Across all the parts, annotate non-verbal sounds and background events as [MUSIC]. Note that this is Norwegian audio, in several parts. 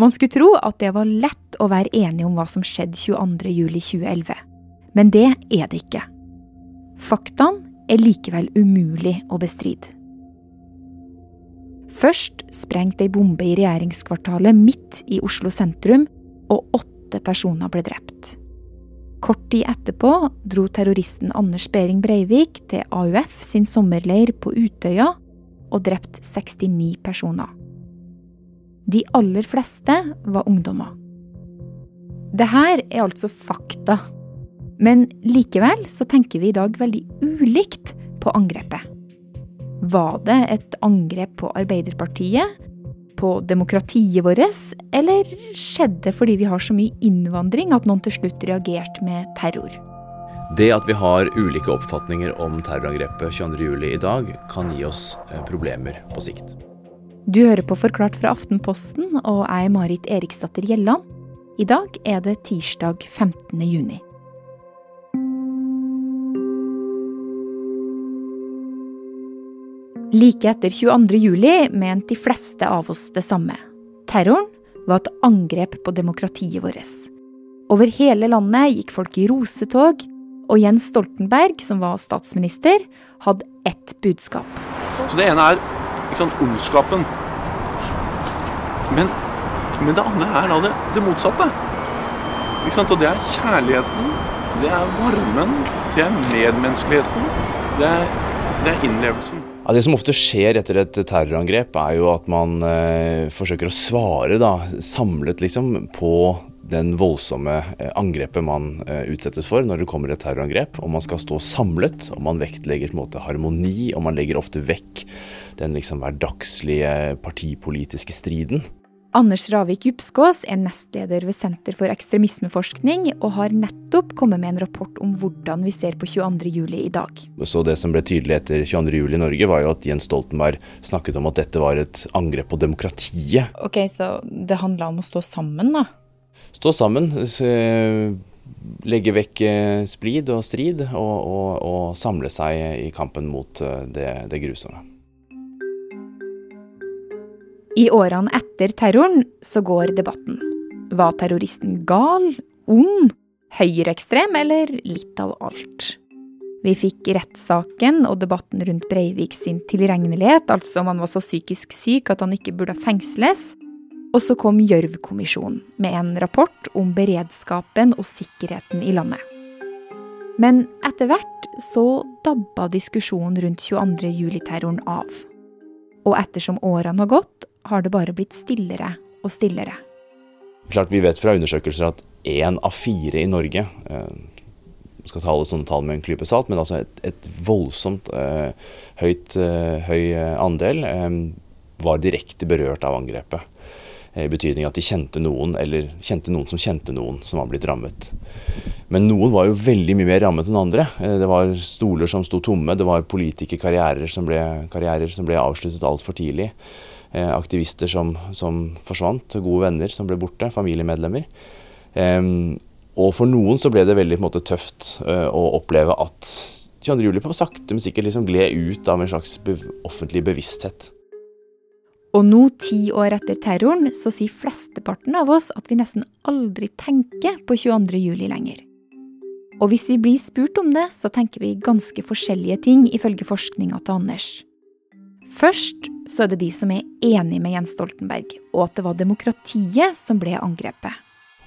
Man skulle tro at det var lett å være enig om hva som skjedde 22.07.2011. Men det er det ikke. Faktaen er likevel umulig å bestride. Først sprengte ei bombe i regjeringskvartalet midt i Oslo sentrum, og åtte personer ble drept. Kort tid etterpå dro terroristen Anders Behring Breivik til AUF sin sommerleir på Utøya og drept 69 personer. De aller fleste var ungdommer. Det her er altså fakta. Men likevel så tenker vi i dag veldig ulikt på angrepet. Var det et angrep på Arbeiderpartiet? På demokratiet vårt? Eller skjedde det fordi vi har så mye innvandring at noen til slutt reagerte med terror? Det at vi har ulike oppfatninger om terrorangrepet 22.07 i dag, kan gi oss eh, problemer på sikt. Du hører på Forklart fra Aftenposten, og er Marit Eriksdatter Gjelland. I dag er det tirsdag 15. juni. Like etter 22. juli mente de fleste av oss det samme. Terroren var et angrep på demokratiet vårt. Over hele landet gikk folk i rosetog, og Jens Stoltenberg, som var statsminister, hadde ett budskap. Så det ene er ikke sant, ondskapen. Men, men, det andre er da det, det motsatte. Ikke sant? Og det er kjærligheten, det er varmen, det er medmenneskeligheten, det er, det er innlevelsen. Ja, det som ofte skjer etter et terrorangrep, er jo at man eh, forsøker å svare da, samlet liksom, på den voldsomme eh, angrepet man eh, utsettes for når det kommer et terrorangrep. Og man skal stå samlet, og man vektlegger på en måte harmoni, og man legger ofte vekk den liksom hverdagslige partipolitiske striden. Anders Ravik Djupskås er nestleder ved Senter for ekstremismeforskning, og har nettopp kommet med en rapport om hvordan vi ser på 22.07 i dag. Så Det som ble tydelig etter 22.07 i Norge, var jo at Jens Stoltenberg snakket om at dette var et angrep på demokratiet. Ok, Så det handla om å stå sammen, da? Stå sammen. Legge vekk eh, splid og strid, og, og, og samle seg i kampen mot eh, det, det grusomme. I årene etter terroren så går debatten. Var terroristen gal, ond, høyreekstrem eller litt av alt? Vi fikk rettssaken og debatten rundt Breivik sin tilregnelighet, altså om han var så psykisk syk at han ikke burde fengsles. Og så kom Gjørv-kommisjonen med en rapport om beredskapen og sikkerheten i landet. Men etter hvert så dabba diskusjonen rundt 22. juli-terroren av. Og ettersom årene har gått, har det bare blitt stillere og stillere. Klart Vi vet fra undersøkelser at én av fire i Norge eh, skal ta alle sånne tall med en klype salt, men altså et, et voldsomt eh, høyt, eh, høy andel eh, var direkte berørt av angrepet. I betydning at de kjente noen, eller kjente noen som kjente noen som var blitt rammet. Men noen var jo veldig mye mer rammet enn andre. Eh, det var stoler som sto tomme, det var politikerkarrierer som ble, karrierer som ble avsluttet altfor tidlig. Eh, aktivister som, som, forsvant, gode venner som ble borte, familiemedlemmer. og for noen så ble det veldig måte, tøft å oppleve at 22. juli på sakte, men sikkert liksom gled ut av en slags offentlig bevissthet. Og nå, ti år etter terroren, så sier flesteparten av oss at vi nesten aldri tenker på 22. juli lenger. Og hvis vi blir spurt om det, så tenker vi ganske forskjellige ting, ifølge forskninga til Anders. Først så er det de som er enig med Jens Stoltenberg, og at det var demokratiet som ble angrepet.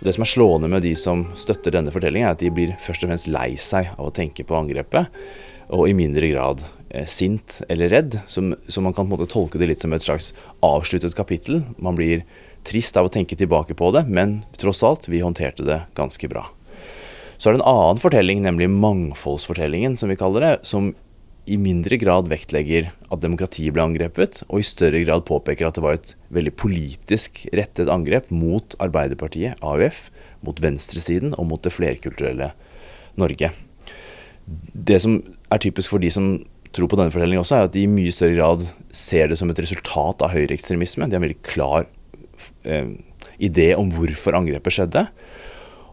Det som er slående med de som støtter denne fortellingen, er at de blir først og fremst lei seg av å tenke på angrepet, og i mindre grad eh, sint eller redd. Så, så, man kan på en måte tolke det litt som et slags avsluttet kapittel. Man blir trist av å tenke tilbake på det, men tross alt, vi håndterte det ganske bra. Så er det en annen fortelling, nemlig mangfoldsfortellingen, som vi kaller det, som i mindre grad vektlegger at demokratiet ble angrepet, og i større grad påpeker at det var et veldig politisk rettet angrep mot Arbeiderpartiet, AUF, mot venstresiden og mot det flerkulturelle Norge. Det som er typisk for de som tror på denne fortellingen også, er at de i mye større grad ser det som et resultat av høyreekstremisme. De har en veldig klar eh, idé om hvorfor angrepet skjedde.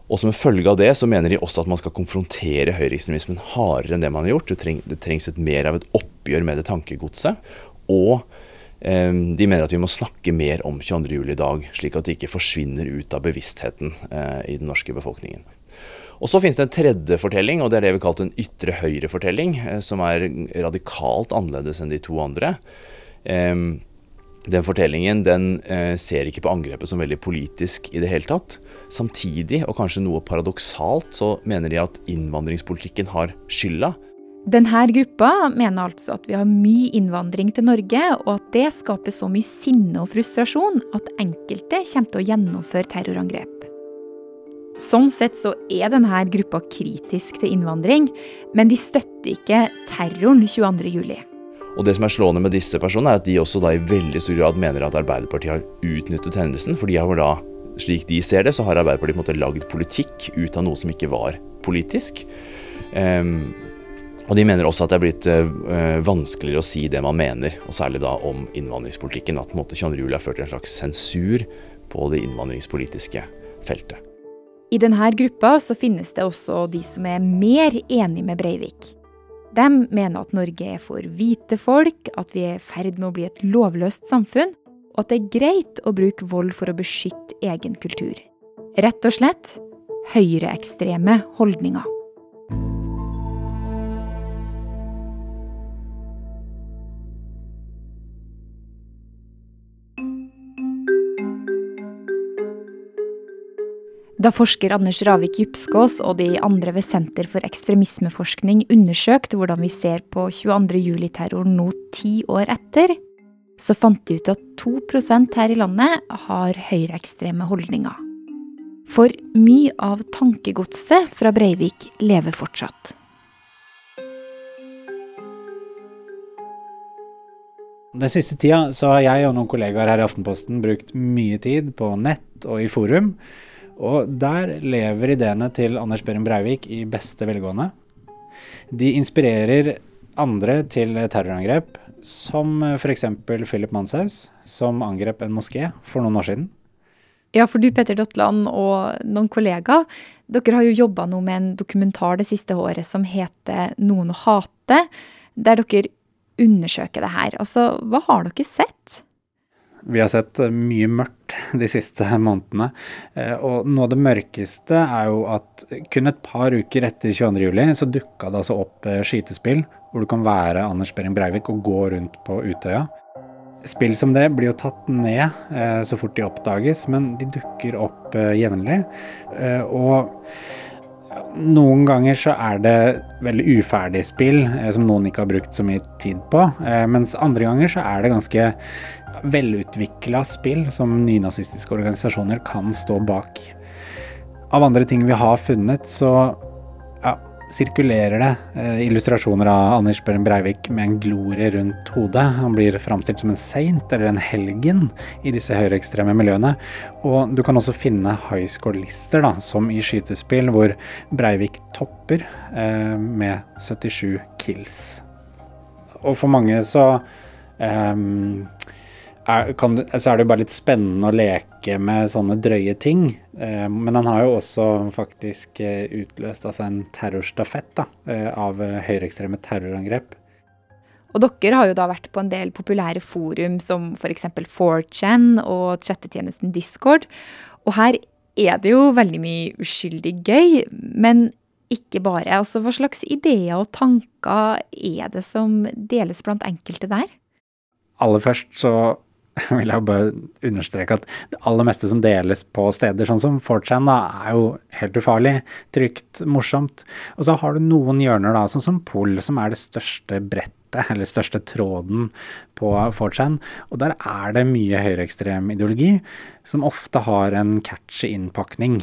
Og som en følge av det så mener de også at man skal konfrontere høyreekstremismen hardere enn det man har gjort. Det, treng, det, trengs et mer av et oppgjør med det tankegodset. Og De mener at vi må snakke mer om 22.07 i dag, slik at det ikke forsvinner ut av bevisstheten i den norske befolkningen. Og Så finnes det en tredje fortelling, og det er det vi kalte en ytre høyre-fortelling, som er radikalt annerledes enn de to andre. Den fortellingen den ser ikke på angrepet som veldig politisk i det hele tatt. Samtidig, og kanskje noe paradoksalt, så mener de at innvandringspolitikken har skylda. Denne gruppa mener altså at vi har mye innvandring til Norge, og at det skaper så mye sinne og frustrasjon at enkelte kommer til å gjennomføre terrorangrep. Sånn sett så er denne gruppa kritisk til innvandring, men de støtter ikke terroren 22.07. Og det som er slående med disse personene, er at de også da i veldig stor grad mener at Arbeiderpartiet har utnyttet hendelsen. For slik de ser det, så har Arbeiderpartiet på lagd politikk ut av noe som ikke var politisk. Um, og de mener også at det er blitt uh, vanskeligere å si det man mener, og særlig da om innvandringspolitikken. At på en måte 22. juli har ført til en slags sensur på det innvandringspolitiske feltet. I denne gruppa så finnes det også de som er mer enig med Breivik. De mener at Norge er for hvite folk, at vi er i ferd med å bli et lovløst samfunn, og at det er greit å bruke vold for å beskytte egen kultur. Rett og slett høyreekstreme holdninger. Da forsker Anders Ravik Djupskås og de andre ved Senter for ekstremismeforskning undersøkte hvordan vi ser på 22.07-terroren nå ti år etter, så fant de ut at 2% her i landet har høyreekstreme holdninger. For mye av tankegodset fra Breivik lever fortsatt. Den siste tida så har jeg og noen kollegaer her i Aftenposten brukt mye tid på nett og i forum og der lever ideene til Anders Behring Breivik i beste velgående. De inspirerer andre til terrorangrep, som f.eks. Philip Manshaus, som angrep en moské for noen år siden. Ja, for du Petter Dotland og noen kollegaer, dere har jo jobba nå med en dokumentar det siste året som heter Noen å hate, der dere undersøker det her. Altså, hva har dere sett? Vi har sett eh, mye mørkt [LAUGHS] de siste månedene. Eh, og noe av det mørkeste er jo at kun et par uker etter 22.07 så dukka det altså opp eh, skytespill hvor du kan være Anders Behring Breivik og gå rundt på Utøya. Spill som det blir jo tatt ned så fort de oppdages, men de dukker opp jevnlig. Og noen ganger så er det veldig uferdig spill eh, som noen ikke har brukt så mye tid på. Eh, mens andre ganger så er det ganske velutvikla spill som nynazistiske organisasjoner kan stå bak. Av andre ting vi har funnet, så sirkulerer det eh, illustrasjoner av Anders Behring Breivik med en glorie rundt hodet. Han blir framstilt som en saint eller en helgen i disse høyreekstreme miljøene. Og du kan også finne high score-lister, da, som i skytespill, hvor Breivik topper eh, med 77 kills. Og for mange så eh, er, kan, så er det jo bare litt spennende å leke med sånne drøye ting. Eh, men han har jo også faktisk eh, utløst altså en terrorstafett da, eh, av høyreekstreme terrorangrep. Og dere har jo da vært på en del populære forum som f.eks. 4chan og chattetjenesten Discord. Og her er det jo veldig mye uskyldig gøy, men ikke bare. Altså, hva slags ideer og tanker er det som deles blant enkelte der? Aller først så [LAUGHS] vil jeg bare understreke at det aller meste som deles på steder sånn som 4chan, da, er jo helt ufarlig, trygt, morsomt. Og så har du noen hjørner, da, sånn som Pol, som er det største brettet, eller største tråden på 4chan. Og der er det mye høyreekstrem ideologi, som ofte har en catchy innpakning.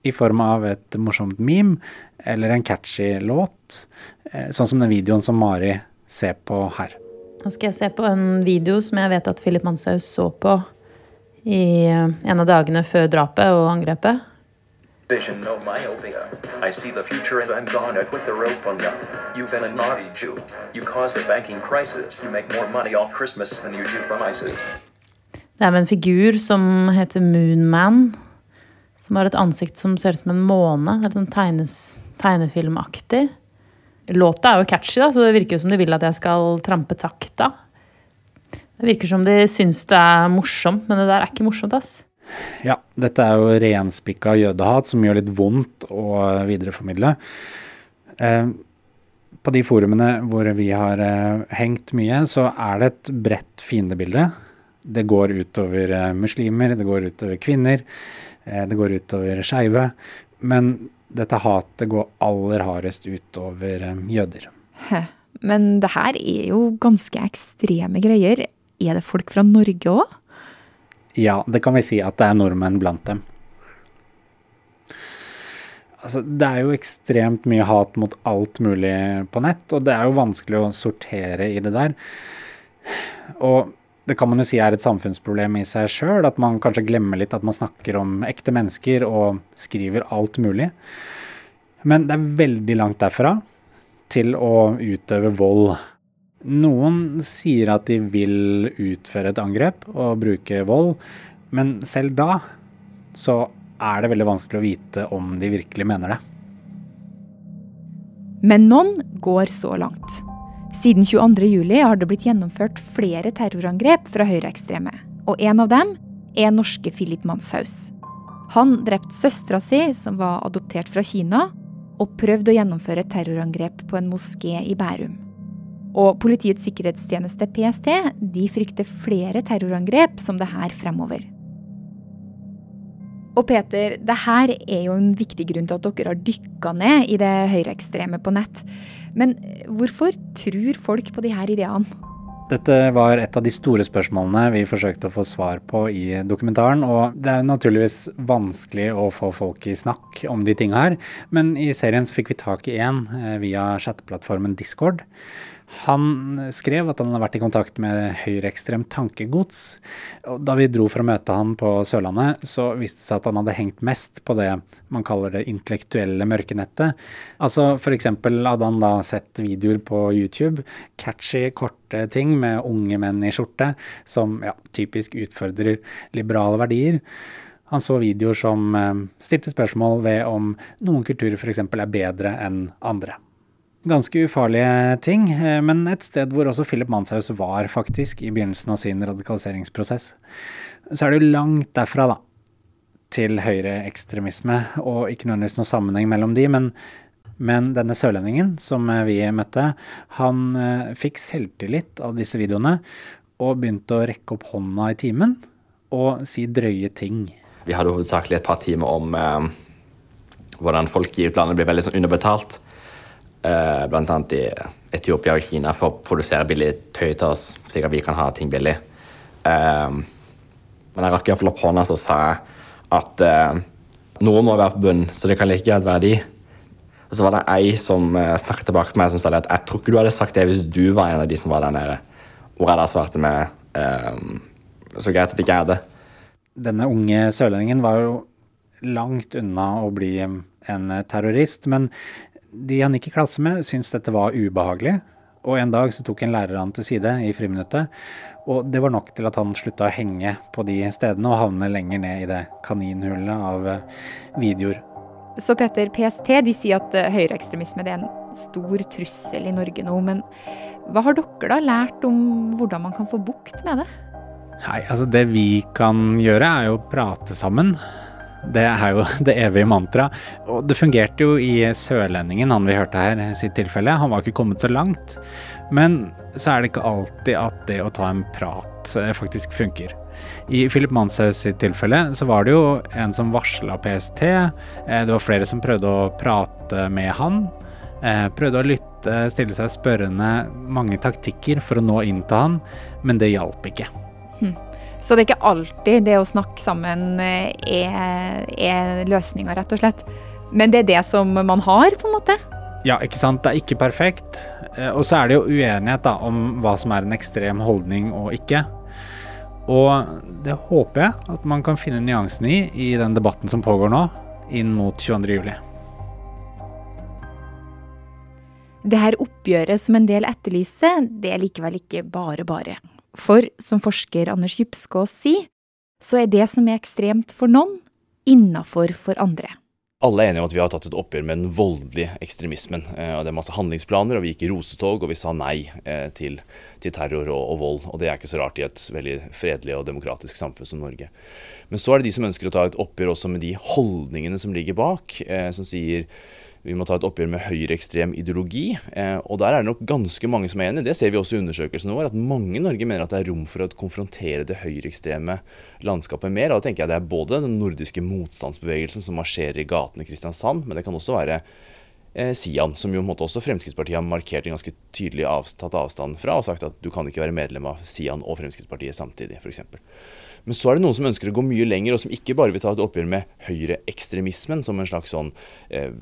I form av et morsomt meme eller en catchy låt, eh, sånn som den videoen som Mari ser på her. Nå skal jeg se på en video som jeg vet at Philip Manshaus så på i eh, en av dagene før drapet og angrepet. Vision, no myopia. I see the future and I'm gonna put the rope on you. You've been a naughty Jew. You caused a banking crisis. You make more money off Christmas than you do from ISIS. Det er med en figur som heter Moonman. Som har et ansikt som ser ut som en måne. Helt sånn tegnes, tegnefilmaktig. Låta er jo catchy, da, så det virker som de vil at jeg skal trampe takta. Det virker som de syns det er morsomt, men det der er ikke morsomt, ass. Ja, dette er jo renspikka jødehat som gjør litt vondt å videreformidle. Eh, på de forumene hvor vi har eh, hengt mye, så er det et bredt fiendebilde. Det går utover eh, muslimer, det går utover kvinner, eh, det går utover skeive. Men dette hatet går aller hardest utover eh, jøder. Men det her er jo ganske ekstreme greier. Er det folk fra Norge òg? Ja, det kan vi si at det er nordmenn blant dem. Altså, det er jo ekstremt mye hat mot alt mulig på nett, og det er jo vanskelig å sortere i det der. Og det kan man jo si er et samfunnsproblem i seg sjøl, at man kanskje glemmer litt at man snakker om ekte mennesker og skriver alt mulig. Men det er veldig langt derfra til å utøve vold noen sier at de vil utføre et angrep og bruke vold, men selv da så er det veldig vanskelig å vite om de virkelig mener det. Men noen går så langt. Siden 22.07 har det blitt gjennomført flere terrorangrep fra høyreekstreme, og en av dem er norske Philip Manshaus. Han drepte søstera si, som var adoptert fra Kina, og prøvde å gjennomføre terrorangrep på en moské i Bærum. Og Politiets sikkerhetstjeneste, PST, de frykter flere terrorangrep som det her fremover. Og Peter, det her er jo en viktig grunn til at dere har dykka ned i det høyreekstreme på nett. Men hvorfor tror folk på de her ideene? Dette var et av de store spørsmålene vi forsøkte å få svar på i dokumentaren. Og det er naturligvis vanskelig å få folk i snakk om de tinga her, men i serien så fikk vi tak i en eh, via chatteplattformen Discord. Han skrev at han hadde vært i kontakt med høyreekstremt tankegods. Da vi dro for å møte han på Sørlandet, så viste det seg at han hadde hengt mest på det man kaller det intellektuelle mørkenettet. Altså f.eks. hadde han da sett videoer på YouTube, catchy, korte ting med unge menn i skjorte, som ja, typisk utfordrer liberale verdier. Han så videoer som eh, stilte spørsmål ved om noen kulturer f.eks. er bedre enn andre. Ganske ufarlige ting, eh, men et sted hvor også Philip Manshaus var faktisk i begynnelsen av sin radikaliseringsprosess. Så er det jo langt derfra, da, til høyreekstremisme, og ikke nødvendigvis noen sammenheng mellom de, men, men denne sørlendingen som eh, vi møtte, han uh, fikk selvtillit av disse videoene, og begynte å rekke opp hånda i timen og si drøye ting. Vi hadde hovedsakelig et par timer om eh, hvordan folk i utlandet blir veldig sånn underbetalt eh, bl.a. i Etiopia og Kina for å produsere billig tøy til oss, slik at vi kan ha ting billig. Eh, men jeg rakk iallfall opp hånda og sa at uh, noe må være på bunnen, så det kan like gjerne være de. Og så var det ei som uh, snakket tilbake til meg som sa at jeg tror ikke du hadde sagt det hvis du var en av de som var der nede. Hvor jeg da svarte med eh, så greit at det ikke er det. Denne unge sørlendingen var jo langt unna å bli en terrorist, men de han gikk i klasse med, syntes dette var ubehagelig. Og en dag så tok en lærer han til side i friminuttet. Og det var nok til at han slutta å henge på de stedene og havne lenger ned i det kaninhullet av eh, videoer. Så Peter, PST de sier at eh, høyreekstremisme er en stor trussel i Norge nå. Men hva har dere da lært om hvordan man kan få bukt med det? Nei, altså Det vi kan gjøre, er jo å prate sammen. Det er jo [LAUGHS] det evige mantraet. Og det fungerte jo i Sørlendingen, han vi hørte her, sitt tilfelle. Han var ikke kommet så langt. Men så er det ikke alltid at det å ta en prat eh, faktisk funker. I Philip Manshaus sitt tilfelle så var det jo en som varsla PST. Eh, det var flere som prøvde å prate med han. Eh, prøvde å lytte, stille seg spørrende. Mange taktikker for å nå inn til han, men det hjalp ikke. Hm. Så det er ikke alltid det å snakke sammen eh, er, er løsninga, rett og slett. Men det er det som man har, på en måte. Ja, ikke sant. Det er ikke perfekt. Eh, og så er det jo uenighet da, om hva som er en ekstrem holdning og ikke. Og det håper jeg at man kan finne nyansen i i den debatten som pågår nå, inn mot 22.07. Det her oppgjøret som en del etterlyser, det er likevel ikke bare bare. For som forsker Anders Djupskås sier, så er det som er ekstremt for noen, innafor for andre. alle er enige om at vi har tatt et oppgjør med den voldelige ekstremismen. Eh, og Det er masse handlingsplaner, og vi gikk i rosetog, og vi sa nei eh, til, til terror og, og, vold. Og det er ikke så rart i et veldig fredelig og demokratisk samfunn som Norge. Men så er det de som ønsker å ta et oppgjør også med de holdningene som ligger bak, eh, som sier vi må ta et oppgjør med høyreekstrem ideologi. Eh, og der er det nok ganske mange som er enig. Det ser vi også i undersøkelsen vår, at mange i Norge mener at det er rom for å konfrontere det høyreekstreme landskapet mer. Og da tenker jeg det er både den nordiske motstandsbevegelsen som marsjerer i gatene i Kristiansand, men det kan også være eh, Sian, som jo måte også Fremskrittspartiet har markert en ganske tydelig av, tatt avstand fra, og sagt at du kan ikke være medlem av Sian og Fremskrittspartiet samtidig, f.eks. Men så er det noen som ønsker å gå mye lenger, og som ikke bare vil ta et oppgjør med høyreekstremismen som en slags sånn eh,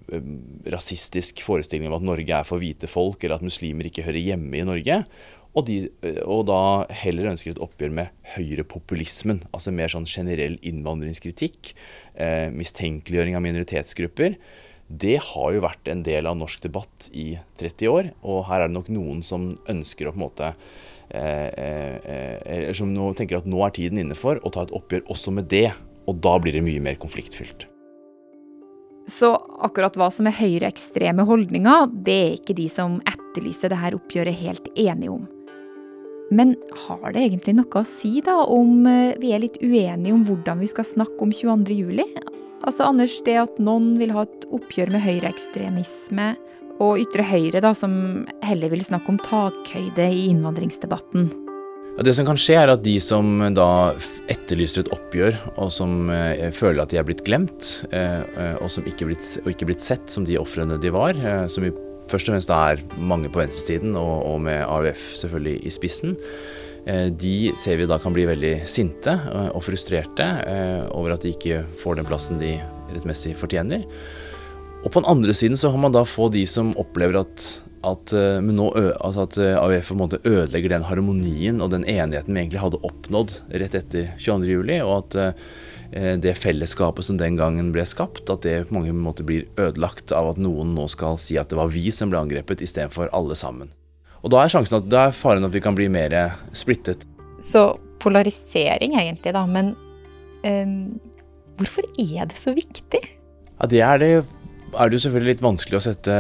rasistisk forestilling om at Norge er for hvite folk, eller at muslimer ikke hører hjemme i Norge. Og, de, eh, og da heller ønsker et oppgjør med høyrepopulismen. Altså mer sånn generell innvandringskritikk, eh, mistenkeliggjøring av minoritetsgrupper. Det har jo vært en del av norsk debatt i 30 år, og her er det nok noen som ønsker å på en måte Eh, eh, som nå tenker at nå er tiden inne for å ta et oppgjør også med det. Og da blir det mye mer konfliktfylt. Så akkurat hva som er høyreekstreme holdninger, det er ikke de som etterlyser dette oppgjøret helt enige om. Men har det egentlig noe å si da om eh, vi er litt uenige om hvordan vi skal snakke om 22.07? Altså Anders, det at noen vil ha et oppgjør med høyreekstremisme, og ytre høyre, da, som heller vil snakke om takhøyde i innvandringsdebatten. Det som kan skje, er at de som da etterlyser et oppgjør, og som eh, føler at de er blitt glemt, eh, eh og som ikke blitt, og ikke blitt sett som de ofrene de var, eh, som vi først og fremst er mange på venstresiden, og, og med AUF selvfølgelig i spissen, de ser vi da kan bli veldig sinte eh, og frustrerte over at de ikke får den plassen de rettmessig fortjener. Og på den andre siden så har man da få de som opplever at, at, eh, nå, altså at eh, AUF på en måte ødelegger den harmonien og den enigheten vi egentlig hadde oppnådd rett etter 22.07, og at eh, det fellesskapet som den gangen ble skapt, at det på mange måter blir ødelagt av at noen nå skal si at det var vi som ble angrepet, istedenfor alle sammen. Og da er sjansen at det er faren at vi kan bli mer splittet. Så polarisering egentlig, da. Men um, hvorfor er det så viktig? Ja, Det er det er det jo selvfølgelig litt vanskelig å sette,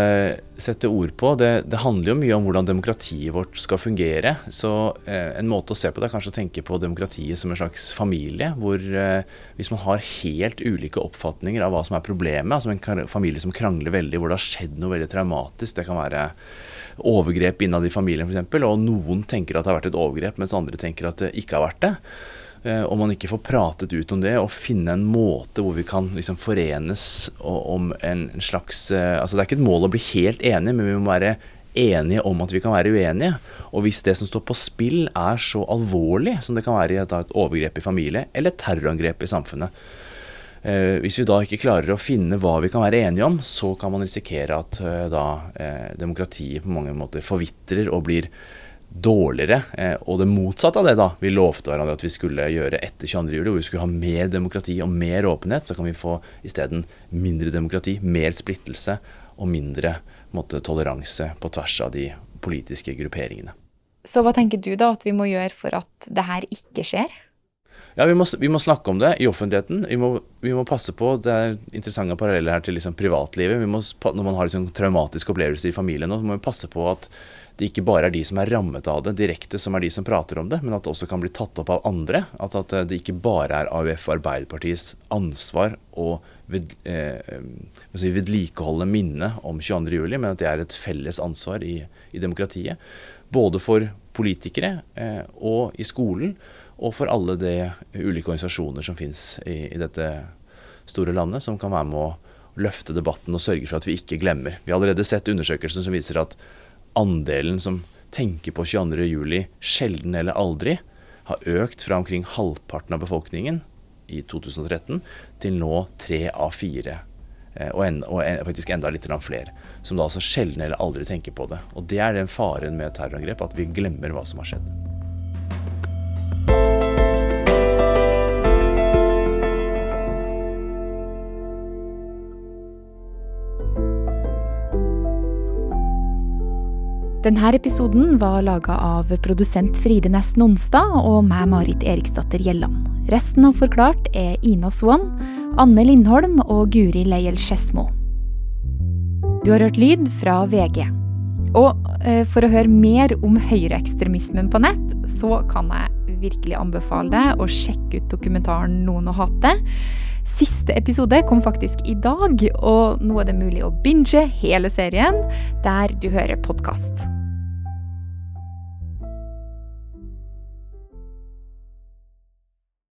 sette ord på. Det, det, handler jo mye om hvordan demokratiet vårt skal fungere. Så eh, en måte å se på det er kanskje å tenke på demokratiet som en slags familie. Hvor eh, hvis man har helt ulike oppfatninger av hva som er problemet, altså en familie som krangler veldig, hvor det har skjedd noe veldig traumatisk, det kan være overgrep innad i familien f.eks., og noen tenker at det har vært et overgrep, mens andre tenker at det ikke har vært det om man ikke får pratet ut om det og finne en måte hvor vi kan liksom forenes om en slags eh, altså Det er ikke et mål å bli helt enige, men vi må være enige om at vi kan være uenige. Og hvis det som står på spill er så alvorlig som det kan være i et, et overgrep i familie eller et terrorangrep i samfunnet, eh, hvis vi da ikke klarer å finne hva vi kan være enige om, så kan man risikere at eh, da eh, demokratiet på mange måter forvitrer og blir dårligere. Eh, og det motsatte av det da, vi lovte hverandre at vi skulle gjøre etter 22. juli, hvor vi skulle ha mer demokrati og mer åpenhet, så kan vi få isteden mindre demokrati, mer splittelse og mindre måte, toleranse på tvers av de politiske grupperingene. Så hva tenker du da at vi må gjøre for at det her ikke skjer? Ja, vi må, vi må, snakke om det i offentligheten. Vi må, vi må, passe på Det er interessante paralleller her til liksom privatlivet. Må, når man har liksom traumatiske opplevelser i familien, så må vi passe på at det ikke bare er de som er rammet av det direkte, som er de som prater om det, men at det også kan bli tatt opp av andre. At, at det ikke bare er AUF og Arbeiderpartiets ansvar å ved, eh, vedlikeholde minnet om 22.07, men at det er et felles ansvar i, i demokratiet. Både for politikere eh, og i skolen, og for alle de ulike organisasjoner som finnes i, i dette store landet, som kan være med å løfte debatten og sørge for at vi ikke glemmer. Vi har allerede sett undersøkelser som viser at andelen som tenker på 22.07 sjelden eller aldri, har økt fra omkring halvparten av befolkningen i 2013 til nå tre av fire. Eh, og, en, og en, faktisk enda litt flere. Som da altså sjelden eller aldri tenker på det. Og det er den faren med terrorangrep, at vi glemmer hva som har skjedd. Denne episoden var laga av produsent Fride Næss Nonstad og meg, Marit Eriksdatter Gjelland. Resten av Forklart er Ina Swan, Anne Lindholm og Guri Leiel Skedsmo. Du har hørt lyd fra VG. Og eh, for å høre mer om høyreekstremismen på nett, så kan jeg virkelig anbefale deg å sjekke ut dokumentaren Noen å hate. Siste episode kom faktisk i dag, og nå er det mulig å binge hele serien der du hører podkast.